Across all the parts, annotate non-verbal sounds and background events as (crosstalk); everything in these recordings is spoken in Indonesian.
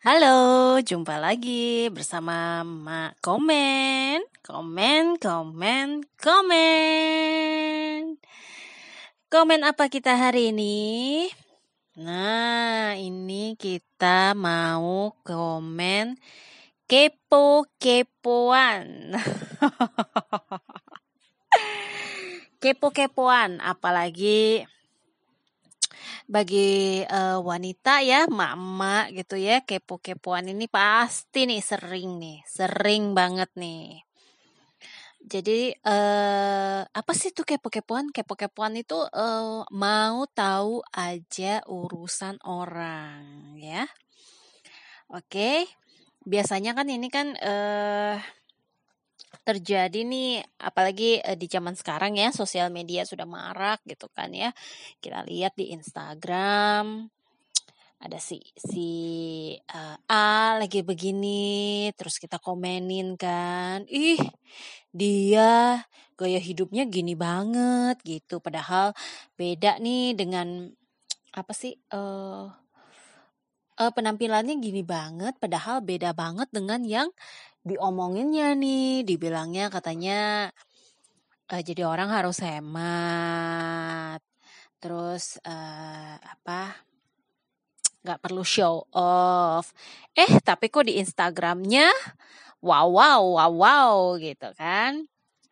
Halo, jumpa lagi bersama Mak Komen. Komen, komen, komen. Komen apa kita hari ini? Nah, ini kita mau komen kepo-kepoan. (laughs) Kepo-kepoan, apalagi bagi uh, wanita ya, emak-emak gitu ya, kepo-kepoan ini pasti nih sering nih, sering banget nih. Jadi uh, apa sih tuh kepo-kepoan? Kepo-kepoan itu uh, mau tahu aja urusan orang ya. Oke. Biasanya kan ini kan uh, terjadi nih apalagi uh, di zaman sekarang ya sosial media sudah marak gitu kan ya. Kita lihat di Instagram ada si si uh, A lagi begini terus kita komenin kan ih dia gaya hidupnya gini banget gitu. Padahal beda nih dengan apa sih uh, uh, penampilannya gini banget padahal beda banget dengan yang diomonginnya nih, dibilangnya katanya uh, jadi orang harus hemat. Terus uh, apa? Gak perlu show off. Eh, tapi kok di Instagramnya wow wow wow wow gitu kan?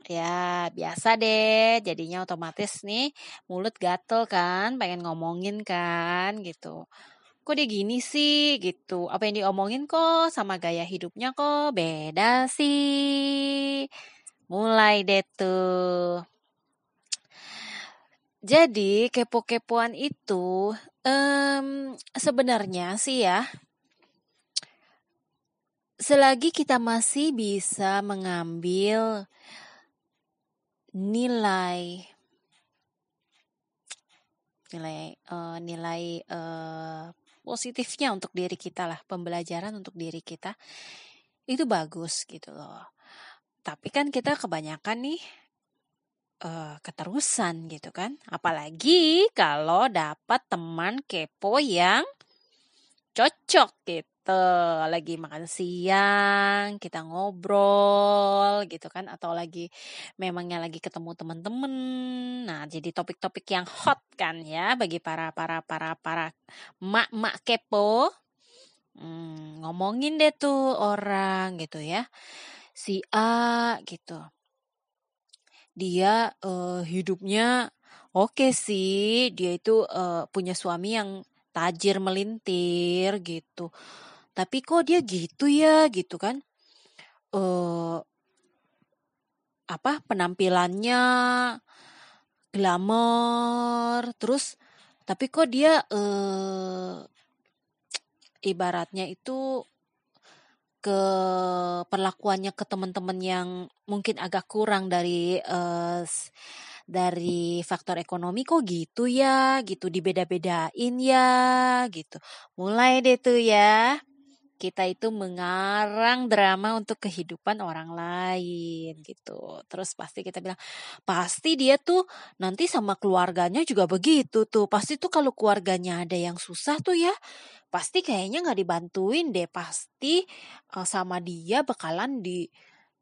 Ya biasa deh, jadinya otomatis nih mulut gatel kan, pengen ngomongin kan gitu kok dia gini sih gitu. Apa yang diomongin kok sama gaya hidupnya kok beda sih. Mulai deh tuh. Jadi kepo-kepoan itu um, sebenarnya sih ya selagi kita masih bisa mengambil nilai nilai uh, nilai uh, positifnya untuk diri kita lah, pembelajaran untuk diri kita itu bagus gitu loh. Tapi kan kita kebanyakan nih uh, keterusan gitu kan. Apalagi kalau dapat teman kepo yang cocok gitu gitu lagi makan siang kita ngobrol gitu kan atau lagi memangnya lagi ketemu temen-temen. Nah jadi topik-topik yang hot kan ya bagi para para para para mak-mak kepo. Hmm, ngomongin deh tuh orang gitu ya. Si A gitu. Dia uh, hidupnya oke okay sih. Dia itu uh, punya suami yang tajir melintir gitu tapi kok dia gitu ya gitu kan? Uh, apa penampilannya glamour terus tapi kok dia uh, ibaratnya itu ke perlakuannya ke teman-teman yang mungkin agak kurang dari uh, dari faktor ekonomi kok gitu ya? Gitu dibeda-bedain ya gitu. Mulai deh tuh ya kita itu mengarang drama untuk kehidupan orang lain gitu. Terus pasti kita bilang, pasti dia tuh nanti sama keluarganya juga begitu tuh. Pasti tuh kalau keluarganya ada yang susah tuh ya, pasti kayaknya nggak dibantuin deh. Pasti uh, sama dia bakalan di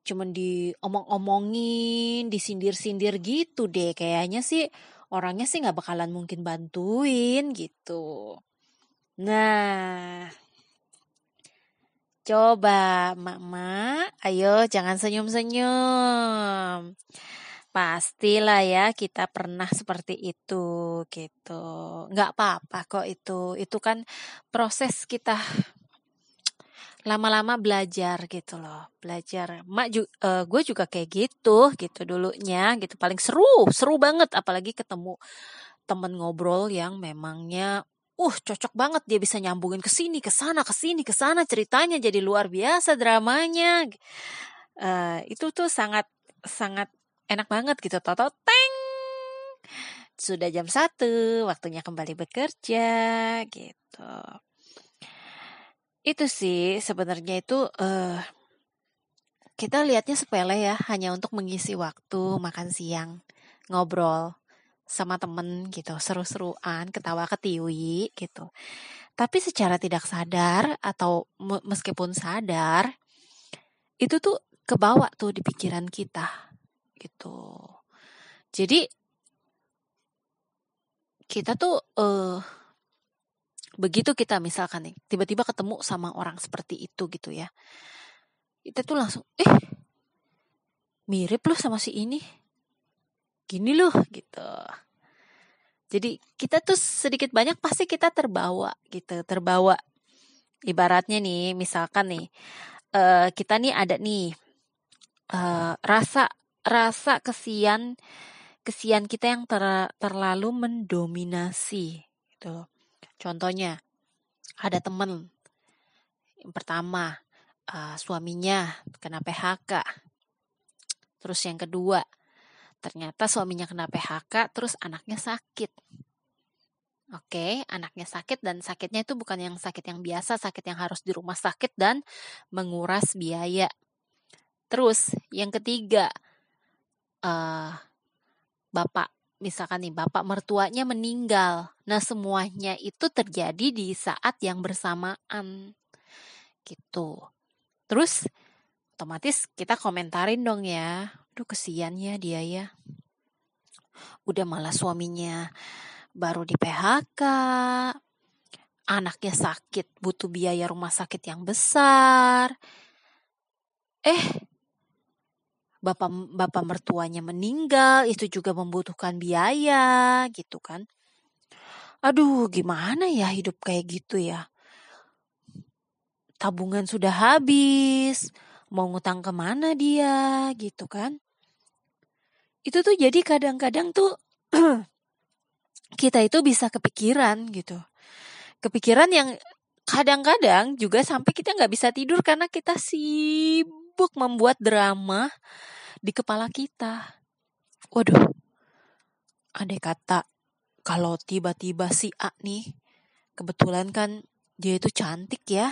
cuman diomong-omongin, disindir-sindir gitu deh. Kayaknya sih orangnya sih nggak bakalan mungkin bantuin gitu. Nah, Coba, Mama, ayo jangan senyum-senyum. Pastilah ya kita pernah seperti itu gitu. Nggak apa-apa kok itu. Itu kan proses kita lama-lama belajar gitu loh. Belajar. Mak juga, uh, gue juga kayak gitu gitu dulunya gitu. Paling seru, seru banget apalagi ketemu temen ngobrol yang memangnya uh cocok banget dia bisa nyambungin ke sini ke sana ke sini ke sana ceritanya jadi luar biasa dramanya. Uh, itu tuh sangat sangat enak banget gitu toto teng! Sudah jam satu waktunya kembali bekerja gitu. Itu sih sebenarnya itu uh, kita lihatnya sepele ya hanya untuk mengisi waktu makan siang ngobrol sama temen gitu, seru-seruan, ketawa ketiwi gitu. Tapi secara tidak sadar atau meskipun sadar, itu tuh kebawa tuh di pikiran kita gitu. Jadi kita tuh uh, begitu kita misalkan nih tiba-tiba ketemu sama orang seperti itu gitu ya. Kita tuh langsung eh mirip loh sama si ini gini loh gitu. Jadi kita tuh sedikit banyak pasti kita terbawa gitu, terbawa. Ibaratnya nih, misalkan nih, uh, kita nih ada nih uh, rasa rasa kesian kesian kita yang ter, terlalu mendominasi gitu. Contohnya ada temen yang pertama uh, suaminya kena PHK. Terus yang kedua Ternyata suaminya kena PHK, terus anaknya sakit. Oke, anaknya sakit dan sakitnya itu bukan yang sakit yang biasa, sakit yang harus di rumah sakit dan menguras biaya. Terus yang ketiga, uh, bapak misalkan nih bapak mertuanya meninggal. Nah semuanya itu terjadi di saat yang bersamaan gitu. Terus otomatis kita komentarin dong ya. Aduh kesian ya dia ya. Udah malah suaminya baru di PHK. Anaknya sakit, butuh biaya rumah sakit yang besar. Eh, bapak bapak mertuanya meninggal, itu juga membutuhkan biaya gitu kan. Aduh, gimana ya hidup kayak gitu ya? Tabungan sudah habis, mau ngutang ke mana dia gitu kan? Itu tuh jadi kadang-kadang tuh (clears throat) kita itu bisa kepikiran gitu. Kepikiran yang kadang-kadang juga sampai kita nggak bisa tidur karena kita sibuk membuat drama di kepala kita. Waduh, ada kata kalau tiba-tiba si A nih, kebetulan kan dia itu cantik ya,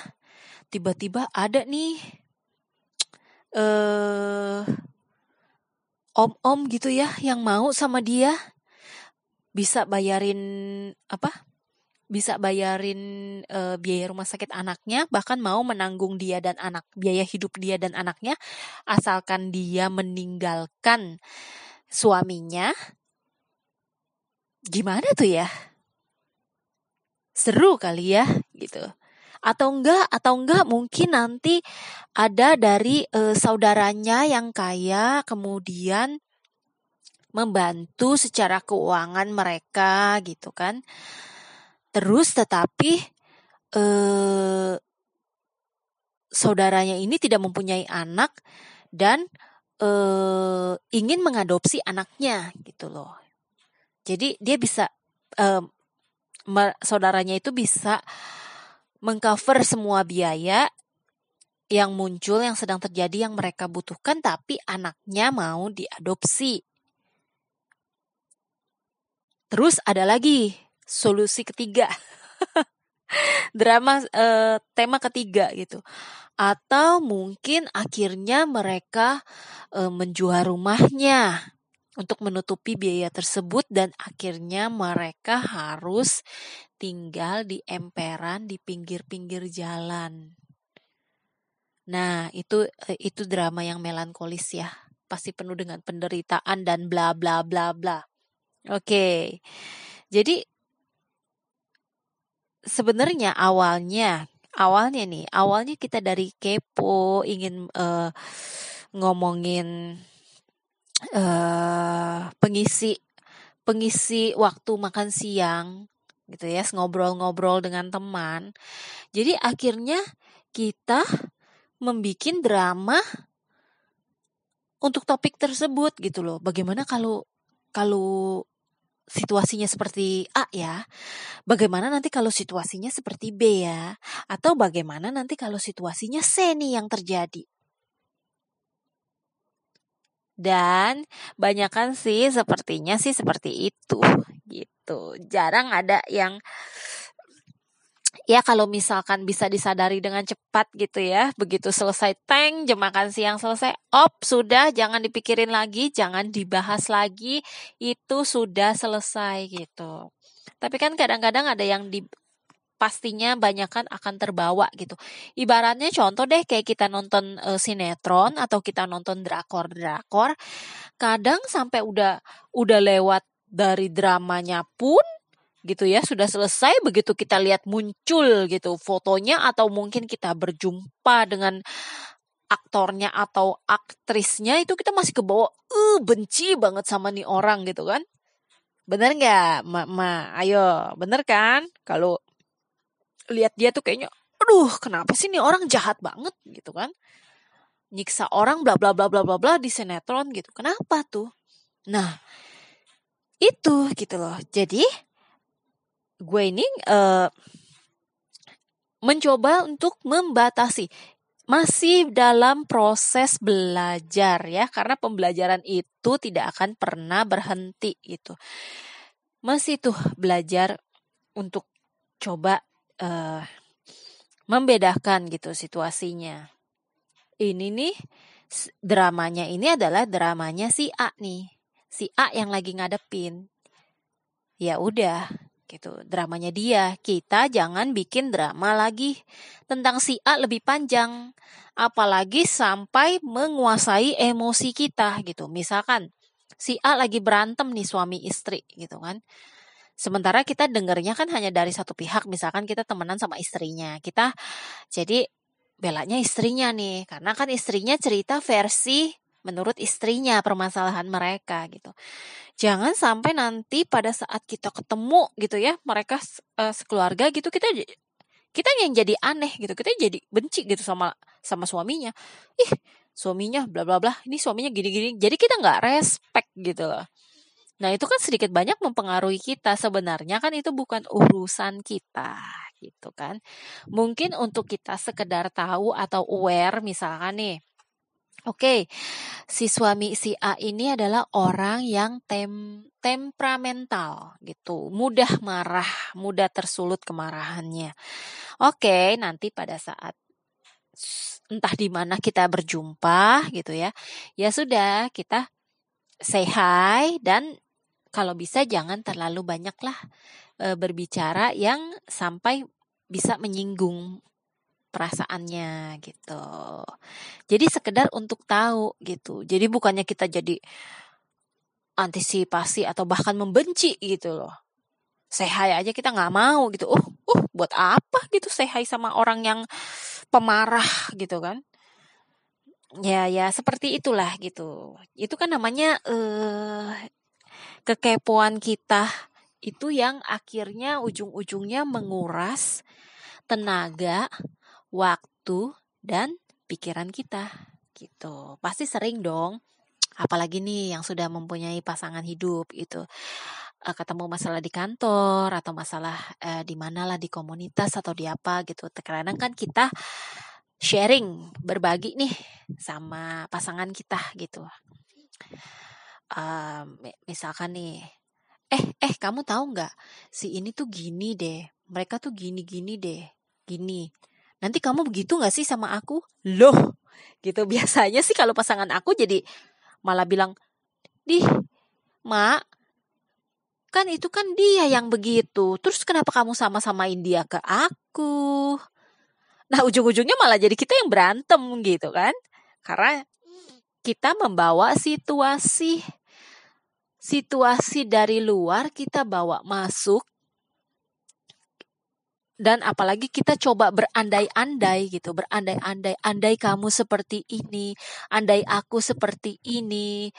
tiba-tiba ada nih, eh om-om gitu ya yang mau sama dia. Bisa bayarin apa? Bisa bayarin e, biaya rumah sakit anaknya bahkan mau menanggung dia dan anak biaya hidup dia dan anaknya asalkan dia meninggalkan suaminya. Gimana tuh ya? Seru kali ya gitu. Atau enggak atau enggak mungkin nanti ada dari e, saudaranya yang kaya kemudian membantu secara keuangan mereka gitu kan. Terus tetapi e, saudaranya ini tidak mempunyai anak dan e, ingin mengadopsi anaknya gitu loh. Jadi dia bisa saudaranya itu bisa mengcover semua biaya yang muncul yang sedang terjadi yang mereka butuhkan tapi anaknya mau diadopsi. Terus ada lagi solusi ketiga. (laughs) Drama eh, tema ketiga gitu. Atau mungkin akhirnya mereka eh, menjual rumahnya untuk menutupi biaya tersebut dan akhirnya mereka harus tinggal di emperan di pinggir-pinggir jalan. Nah, itu eh, itu drama yang melankolis ya. Pasti penuh dengan penderitaan dan bla bla bla bla. Oke. Jadi sebenarnya awalnya awalnya nih, awalnya kita dari kepo ingin uh, ngomongin uh, pengisi pengisi waktu makan siang gitu ya, ngobrol-ngobrol dengan teman. Jadi akhirnya kita membuat drama untuk topik tersebut gitu loh. Bagaimana kalau kalau situasinya seperti A ya, bagaimana nanti kalau situasinya seperti B ya, atau bagaimana nanti kalau situasinya C nih yang terjadi. Dan banyakkan sih sepertinya sih seperti itu gitu. Jarang ada yang ya kalau misalkan bisa disadari dengan cepat gitu ya, begitu selesai tank, jam makan siang selesai, op, sudah, jangan dipikirin lagi, jangan dibahas lagi, itu sudah selesai gitu. Tapi kan kadang-kadang ada yang di pastinya banyak kan akan terbawa gitu. Ibaratnya contoh deh kayak kita nonton uh, sinetron atau kita nonton drakor-drakor, kadang sampai udah udah lewat dari dramanya pun gitu ya sudah selesai begitu kita lihat muncul gitu fotonya atau mungkin kita berjumpa dengan aktornya atau aktrisnya itu kita masih ke bawah uh benci banget sama nih orang gitu kan. Bener nggak ma, ma ayo bener kan? Kalau lihat dia tuh kayaknya aduh kenapa sih nih orang jahat banget gitu kan. Nyiksa orang bla bla bla bla bla bla di sinetron gitu. Kenapa tuh? Nah itu gitu loh. Jadi gue ini uh, mencoba untuk membatasi. Masih dalam proses belajar ya karena pembelajaran itu tidak akan pernah berhenti gitu. Masih tuh belajar untuk coba uh, membedakan gitu situasinya. Ini nih dramanya ini adalah dramanya si A nih. Si A yang lagi ngadepin. Ya udah gitu. Dramanya dia kita jangan bikin drama lagi. Tentang si A lebih panjang apalagi sampai menguasai emosi kita gitu. Misalkan si A lagi berantem nih suami istri gitu kan. Sementara kita dengernya kan hanya dari satu pihak misalkan kita temenan sama istrinya. Kita jadi belanya istrinya nih. Karena kan istrinya cerita versi menurut istrinya permasalahan mereka gitu. Jangan sampai nanti pada saat kita ketemu gitu ya, mereka uh, sekeluarga gitu kita kita yang jadi aneh gitu. Kita jadi benci gitu sama sama suaminya. Ih, suaminya bla bla bla. Ini suaminya gini-gini. Jadi kita nggak respect gitu loh. Nah, itu kan sedikit banyak mempengaruhi kita. Sebenarnya kan itu bukan urusan kita gitu kan. Mungkin untuk kita sekedar tahu atau aware misalkan nih Oke, si suami si A ini adalah orang yang tem temperamental gitu, mudah marah, mudah tersulut kemarahannya. Oke, nanti pada saat entah di mana kita berjumpa gitu ya, ya sudah kita say hi dan kalau bisa jangan terlalu banyaklah e, berbicara yang sampai bisa menyinggung perasaannya gitu. Jadi sekedar untuk tahu gitu. Jadi bukannya kita jadi antisipasi atau bahkan membenci gitu loh. Sehai aja kita nggak mau gitu. Oh, uh, buat apa gitu sehai sama orang yang pemarah gitu kan? Ya, ya seperti itulah gitu. Itu kan namanya uh, kekepoan kita itu yang akhirnya ujung-ujungnya menguras tenaga, waktu, dan pikiran kita gitu. Pasti sering dong apalagi nih yang sudah mempunyai pasangan hidup itu uh, ketemu masalah di kantor atau masalah uh, di mana lah di komunitas atau di apa gitu. Terkadang kan kita sharing, berbagi nih sama pasangan kita gitu. Uh, misalkan nih, eh eh kamu tahu nggak si ini tuh gini deh, mereka tuh gini gini deh, gini nanti kamu begitu gak sih sama aku? Loh, gitu (laughs) biasanya sih kalau pasangan aku jadi malah bilang, di mak, kan itu kan dia yang begitu. Terus kenapa kamu sama-samain dia ke aku? Nah ujung-ujungnya malah jadi kita yang berantem gitu kan. Karena kita membawa situasi situasi dari luar kita bawa masuk dan apalagi kita coba berandai-andai gitu, berandai-andai, andai kamu seperti ini, andai aku seperti ini.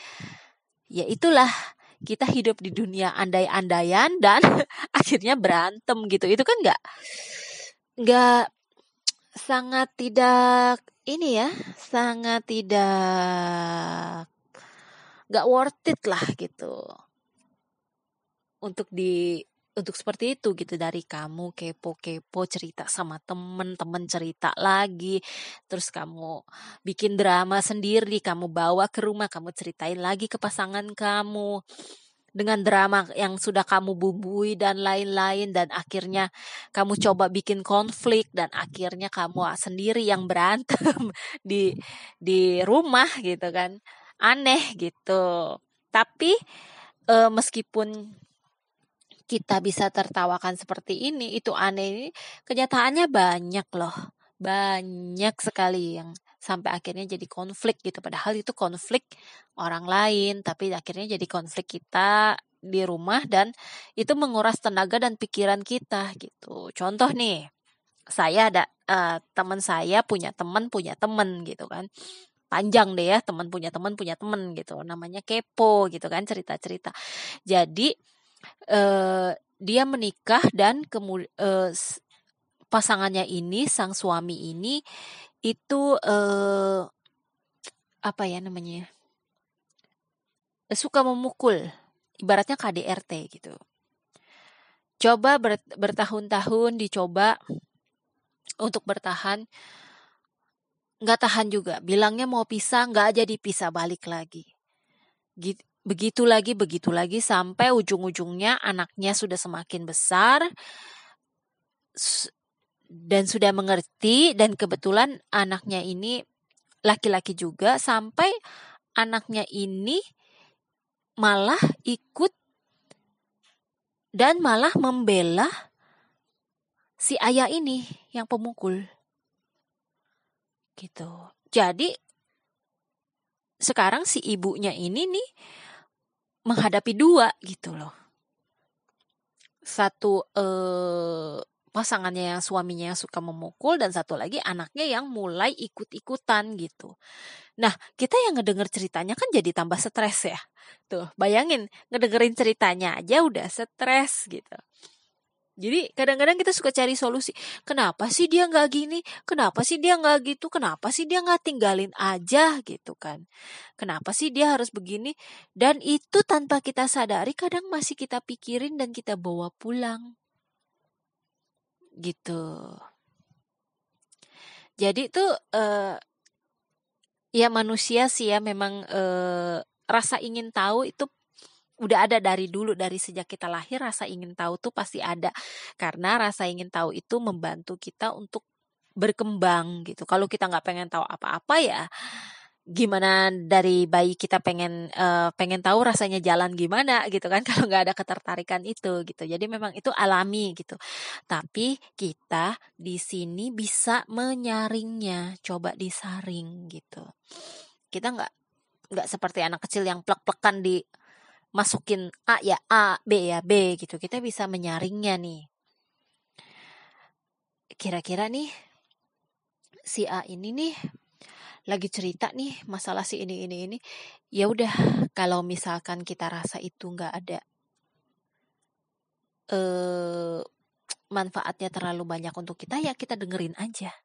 Ya itulah kita hidup di dunia andai-andaian dan (laughs) akhirnya berantem gitu. Itu kan nggak nggak sangat tidak ini ya, sangat tidak nggak worth it lah gitu untuk di untuk seperti itu gitu dari kamu kepo-kepo cerita sama temen-temen cerita lagi terus kamu bikin drama sendiri kamu bawa ke rumah kamu ceritain lagi ke pasangan kamu dengan drama yang sudah kamu bumbui dan lain-lain dan akhirnya kamu coba bikin konflik dan akhirnya kamu sendiri yang berantem (laughs) di di rumah gitu kan. Aneh gitu. Tapi e, meskipun kita bisa tertawakan seperti ini itu aneh. Ini kenyataannya banyak loh. Banyak sekali yang sampai akhirnya jadi konflik gitu. Padahal itu konflik orang lain tapi akhirnya jadi konflik kita di rumah dan itu menguras tenaga dan pikiran kita gitu. Contoh nih saya ada uh, teman saya punya teman punya teman gitu kan. Panjang deh ya teman punya teman punya teman gitu. Namanya kepo gitu kan cerita cerita jadi uh, dia menikah dan kemudian uh, pasangannya ini sang suami ini itu eh, apa ya namanya suka memukul ibaratnya KDRT gitu. Coba ber, bertahun-tahun dicoba untuk bertahan. Nggak tahan juga bilangnya mau pisah nggak jadi pisah balik lagi. Gitu, begitu lagi begitu lagi sampai ujung-ujungnya anaknya sudah semakin besar dan sudah mengerti dan kebetulan anaknya ini laki-laki juga sampai anaknya ini malah ikut dan malah membela si ayah ini yang pemukul. Gitu. Jadi sekarang si ibunya ini nih menghadapi dua gitu loh. Satu eh pasangannya yang suaminya yang suka memukul dan satu lagi anaknya yang mulai ikut-ikutan gitu. Nah, kita yang ngedenger ceritanya kan jadi tambah stres ya. Tuh, bayangin ngedengerin ceritanya aja udah stres gitu. Jadi kadang-kadang kita suka cari solusi. Kenapa sih dia nggak gini? Kenapa sih dia nggak gitu? Kenapa sih dia nggak tinggalin aja gitu kan? Kenapa sih dia harus begini? Dan itu tanpa kita sadari kadang masih kita pikirin dan kita bawa pulang gitu. Jadi tuh uh, ya manusia sih ya memang uh, rasa ingin tahu itu udah ada dari dulu dari sejak kita lahir rasa ingin tahu tuh pasti ada. Karena rasa ingin tahu itu membantu kita untuk berkembang gitu. Kalau kita nggak pengen tahu apa-apa ya gimana dari bayi kita pengen uh, pengen tahu rasanya jalan gimana gitu kan (laughs) kalau nggak ada ketertarikan itu gitu. Jadi memang itu alami gitu. Tapi kita di sini bisa menyaringnya coba disaring gitu. Kita nggak nggak seperti anak kecil yang plek-plekan di masukin A ya A B ya B gitu. Kita bisa menyaringnya nih. Kira-kira nih si A ini nih lagi cerita nih masalah si ini ini ini. Ya udah kalau misalkan kita rasa itu nggak ada eh manfaatnya terlalu banyak untuk kita ya kita dengerin aja.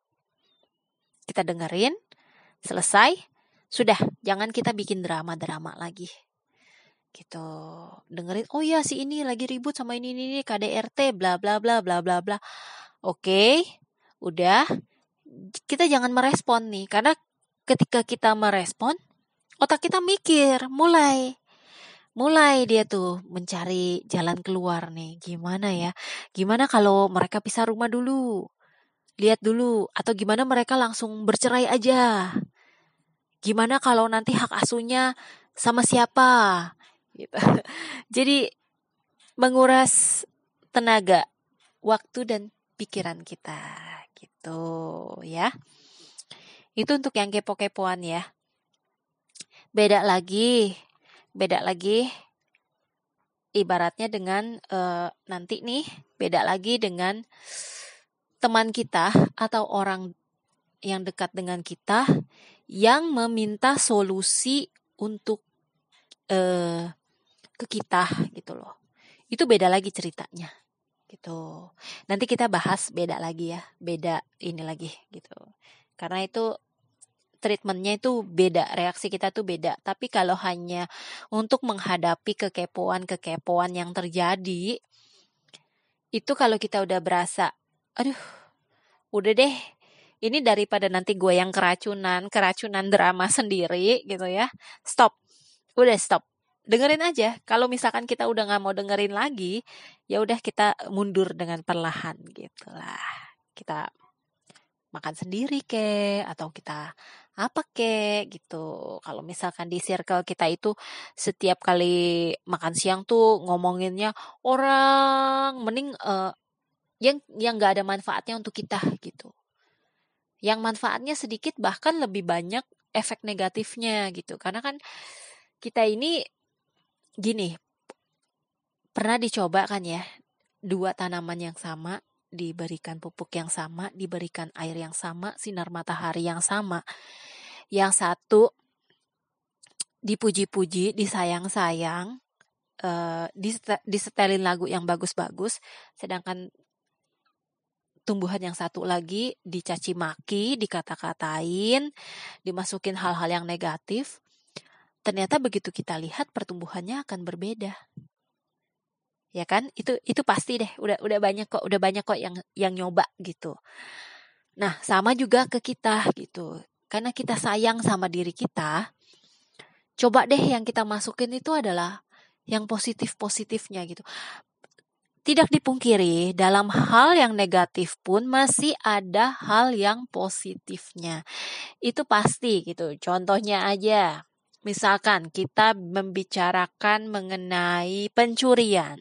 Kita dengerin selesai sudah. Jangan kita bikin drama-drama lagi gitu dengerin oh ya si ini lagi ribut sama ini ini, ini KDRT bla bla bla bla bla bla oke udah kita jangan merespon nih karena ketika kita merespon, otak kita mikir, mulai mulai dia tuh mencari jalan keluar nih. Gimana ya? Gimana kalau mereka pisah rumah dulu? Lihat dulu atau gimana mereka langsung bercerai aja? Gimana kalau nanti hak asuhnya sama siapa? Gitu. (laughs) Jadi menguras tenaga, waktu dan pikiran kita gitu ya. Itu untuk yang kepo-kepoan ya. Beda lagi, beda lagi ibaratnya dengan uh, nanti nih beda lagi dengan teman kita atau orang yang dekat dengan kita yang meminta solusi untuk uh, ke kita gitu loh. Itu beda lagi ceritanya gitu. Nanti kita bahas beda lagi ya, beda ini lagi gitu. Karena itu treatmentnya itu beda, reaksi kita tuh beda. Tapi kalau hanya untuk menghadapi kekepoan-kekepoan yang terjadi, itu kalau kita udah berasa, aduh, udah deh, ini daripada nanti gue yang keracunan, keracunan drama sendiri gitu ya, stop, udah stop, dengerin aja. Kalau misalkan kita udah nggak mau dengerin lagi, ya udah kita mundur dengan perlahan gitulah. Kita makan sendiri ke atau kita apa ke gitu. Kalau misalkan di circle kita itu setiap kali makan siang tuh ngomonginnya orang mending uh, yang yang nggak ada manfaatnya untuk kita gitu. Yang manfaatnya sedikit bahkan lebih banyak efek negatifnya gitu. Karena kan kita ini gini pernah dicoba kan ya dua tanaman yang sama diberikan pupuk yang sama, diberikan air yang sama, sinar matahari yang sama. Yang satu dipuji-puji, disayang-sayang, uh, disetelin lagu yang bagus-bagus, sedangkan tumbuhan yang satu lagi dicaci maki, dikata-katain, dimasukin hal-hal yang negatif. Ternyata begitu kita lihat pertumbuhannya akan berbeda. Ya kan? Itu itu pasti deh. Udah udah banyak kok udah banyak kok yang yang nyoba gitu. Nah sama juga ke kita gitu. Karena kita sayang sama diri kita coba deh yang kita masukin itu adalah yang positif positifnya gitu. Tidak dipungkiri dalam hal yang negatif pun masih ada hal yang positifnya. Itu pasti gitu. Contohnya aja Misalkan kita membicarakan mengenai pencurian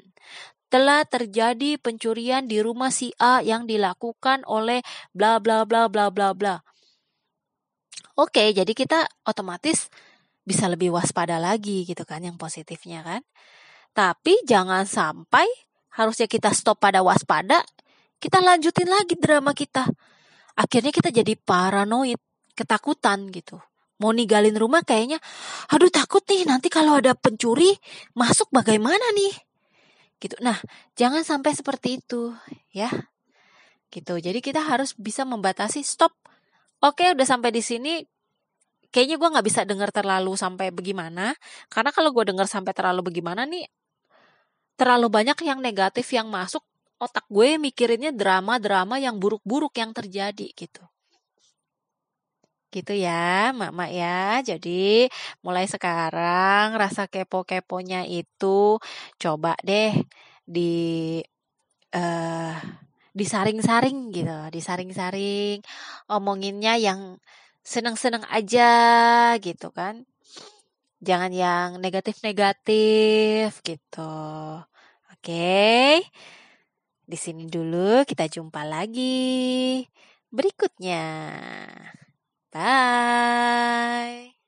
telah terjadi pencurian di rumah si A yang dilakukan oleh bla bla bla bla bla bla. Oke, jadi kita otomatis bisa lebih waspada lagi gitu kan yang positifnya kan. Tapi jangan sampai harusnya kita stop pada waspada, kita lanjutin lagi drama kita. Akhirnya kita jadi paranoid, ketakutan gitu. Mau ninggalin rumah kayaknya, aduh takut nih nanti kalau ada pencuri masuk bagaimana nih gitu. Nah, jangan sampai seperti itu ya. Gitu. Jadi kita harus bisa membatasi stop. Oke, udah sampai di sini kayaknya gue nggak bisa dengar terlalu sampai bagaimana karena kalau gue dengar sampai terlalu bagaimana nih terlalu banyak yang negatif yang masuk otak gue mikirinnya drama-drama yang buruk-buruk yang terjadi gitu gitu ya, mak-mak ya. Jadi mulai sekarang rasa kepo-keponya itu coba deh di uh, disaring-saring gitu, disaring-saring omonginnya yang seneng-seneng aja gitu kan. Jangan yang negatif-negatif gitu. Oke. Di sini dulu kita jumpa lagi berikutnya. Bye.